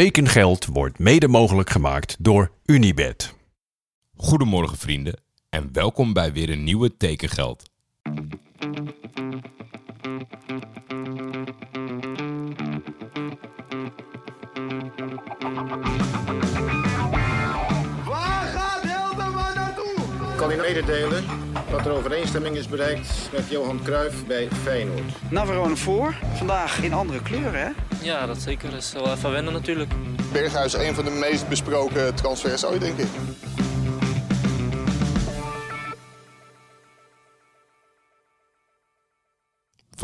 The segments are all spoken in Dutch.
Tekengeld wordt mede mogelijk gemaakt door Unibed. Goedemorgen vrienden en welkom bij weer een nieuwe Tekengeld. Mededelen dat er overeenstemming is bereikt met Johan Cruijff bij Feyenoord. Navarone voor. Vandaag in andere kleuren, hè? Ja, dat zeker. Dat is wel even wennen natuurlijk. Berghuis een van de meest besproken transfers ooit, denk ik.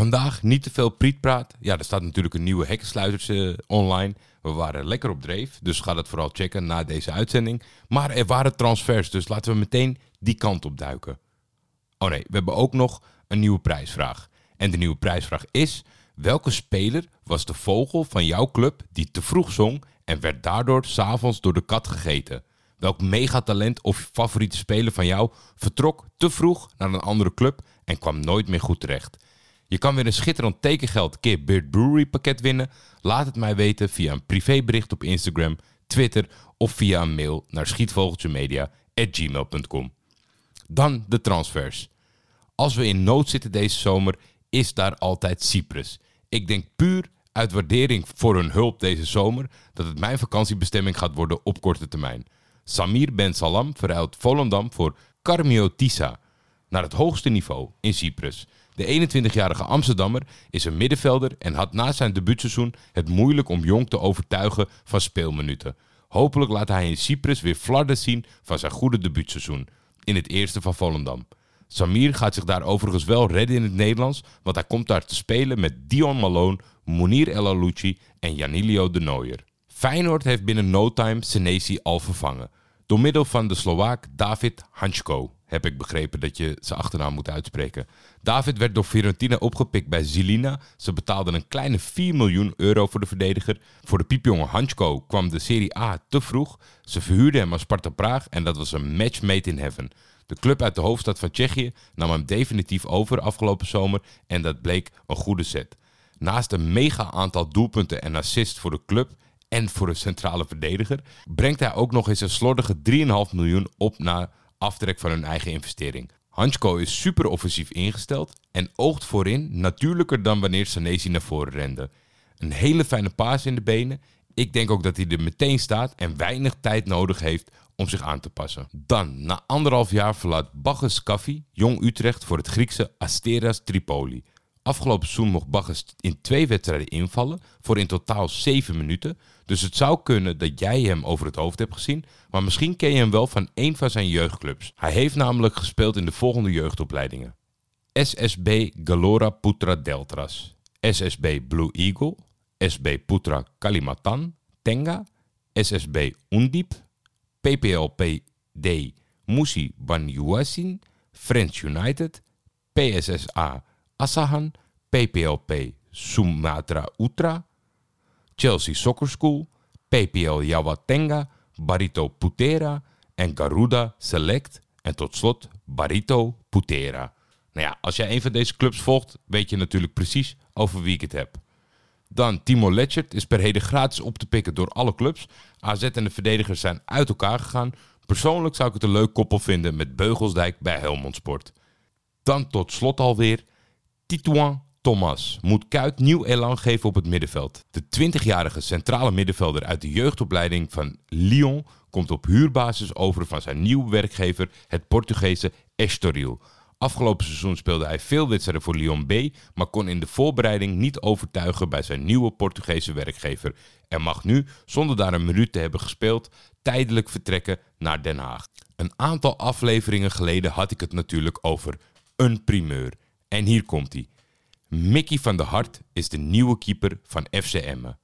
Vandaag niet te veel prietpraat. Ja, er staat natuurlijk een nieuwe hekkensluiters online. We waren lekker op dreef, dus ga dat vooral checken na deze uitzending. Maar er waren transfers, dus laten we meteen die kant op duiken. Oh nee, we hebben ook nog een nieuwe prijsvraag. En de nieuwe prijsvraag is: welke speler was de vogel van jouw club die te vroeg zong en werd daardoor s'avonds door de kat gegeten? Welk megatalent of favoriete speler van jou vertrok te vroeg naar een andere club en kwam nooit meer goed terecht? Je kan weer een schitterend tekengeld keer Beard Brewery pakket winnen. Laat het mij weten via een privébericht op Instagram, Twitter of via een mail naar schietvogeltjemedia.gmail.com. Dan de transfers. Als we in nood zitten deze zomer, is daar altijd Cyprus. Ik denk puur uit waardering voor hun hulp deze zomer dat het mijn vakantiebestemming gaat worden op korte termijn. Samir Ben Salam verruilt Volendam voor Carmio Tissa naar het hoogste niveau in Cyprus. De 21-jarige Amsterdammer is een middenvelder en had na zijn debuutseizoen het moeilijk om Jong te overtuigen van speelminuten. Hopelijk laat hij in Cyprus weer flarden zien van zijn goede debuutseizoen in het eerste van Volendam. Samir gaat zich daar overigens wel redden in het Nederlands, want hij komt daar te spelen met Dion Malone, Munir El Alouchi en Janilio de Nooier. Feyenoord heeft binnen no time Senesi al vervangen. Door middel van de Slovaak David Hansko heb ik begrepen dat je zijn achternaam moet uitspreken. David werd door Fiorentina opgepikt bij Zilina. Ze betaalden een kleine 4 miljoen euro voor de verdediger. Voor de piepjonge Hansko kwam de Serie A te vroeg. Ze verhuurden hem aan Sparta Praag en dat was een match made in heaven. De club uit de hoofdstad van Tsjechië nam hem definitief over afgelopen zomer en dat bleek een goede set. Naast een mega aantal doelpunten en assists voor de club en voor de centrale verdediger, brengt hij ook nog eens een slordige 3,5 miljoen op na aftrek van hun eigen investering. Hansko is super offensief ingesteld en oogt voorin natuurlijker dan wanneer Sanesi naar voren rende. Een hele fijne paas in de benen. Ik denk ook dat hij er meteen staat en weinig tijd nodig heeft om zich aan te passen. Dan, na anderhalf jaar verlaat Bagges Kaffi Jong Utrecht voor het Griekse Asteras Tripoli. Afgelopen seizoen mocht Bagges in twee wedstrijden invallen voor in totaal zeven minuten. Dus het zou kunnen dat jij hem over het hoofd hebt gezien, maar misschien ken je hem wel van een van zijn jeugdclubs. Hij heeft namelijk gespeeld in de volgende jeugdopleidingen. SSB Galora Putra Deltras, SSB Blue Eagle, SB Putra Kalimatan, Tenga, SSB Undip, PPLPD Musi Banyuasin, French United, PSSA Asahan, PPLP Sumatra Utra, Chelsea Soccer School, PPL Yawatenga, Barito Putera en Garuda Select en tot slot Barito Putera. Nou ja, als jij een van deze clubs volgt, weet je natuurlijk precies over wie ik het heb. Dan Timo Letchert is per heden gratis op te pikken door alle clubs. AZ en de verdedigers zijn uit elkaar gegaan. Persoonlijk zou ik het een leuk koppel vinden met Beugelsdijk bij Helmond Sport. Dan tot slot alweer Titouan Thomas moet Kuit nieuw elan geven op het middenveld. De 20-jarige centrale middenvelder uit de jeugdopleiding van Lyon komt op huurbasis over van zijn nieuwe werkgever, het Portugese Estoril. Afgelopen seizoen speelde hij veel wedstrijden voor Lyon B, maar kon in de voorbereiding niet overtuigen bij zijn nieuwe Portugese werkgever. En mag nu, zonder daar een minuut te hebben gespeeld, tijdelijk vertrekken naar Den Haag. Een aantal afleveringen geleden had ik het natuurlijk over een primeur. En hier komt hij. Mickey van der Hart is de nieuwe keeper van FC Emmen.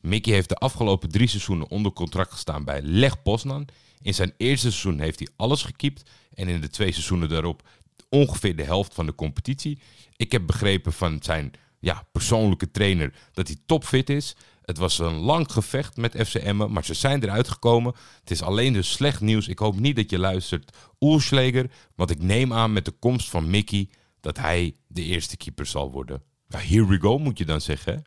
Mickey heeft de afgelopen drie seizoenen onder contract gestaan bij Leg Poznan. In zijn eerste seizoen heeft hij alles gekiept en in de twee seizoenen daarop ongeveer de helft van de competitie. Ik heb begrepen van zijn ja, persoonlijke trainer dat hij topfit is. Het was een lang gevecht met FC Emmen, maar ze zijn eruit gekomen. Het is alleen dus slecht nieuws. Ik hoop niet dat je luistert, Oelschleger, want ik neem aan met de komst van Mickey dat hij de eerste keeper zal worden. Here we go, moet je dan zeggen.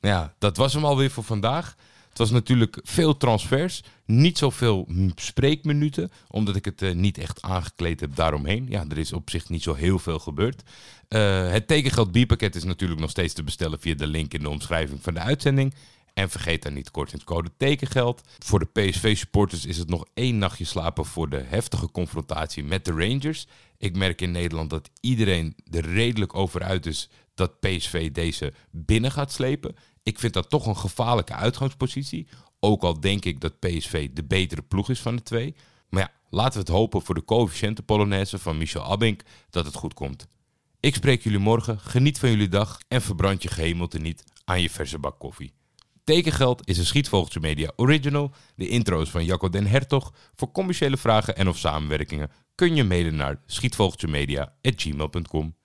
Ja, dat was hem alweer voor vandaag. Het was natuurlijk veel transfers, niet zoveel spreekminuten, omdat ik het eh, niet echt aangekleed heb daaromheen. Ja, er is op zich niet zo heel veel gebeurd. Eh, het tekengeld bierpakket is natuurlijk nog steeds te bestellen via de link in de omschrijving van de uitzending. En vergeet dan niet kortingscode tekengeld. Voor de PSV-supporters is het nog één nachtje slapen voor de heftige confrontatie met de Rangers. Ik merk in Nederland dat iedereen er redelijk over uit is dat PSV deze binnen gaat slepen. Ik vind dat toch een gevaarlijke uitgangspositie. Ook al denk ik dat PSV de betere ploeg is van de twee. Maar ja, laten we het hopen voor de coëfficiënte Polonaise van Michel Abink dat het goed komt. Ik spreek jullie morgen, geniet van jullie dag en verbrand je gehemelte niet aan je verse bak koffie. Tekengeld is een Schietvogeltje Media original. De intro is van Jacco den Hertog. Voor commerciële vragen en of samenwerkingen kun je mailen naar schietvogeltjemedia.gmail.com.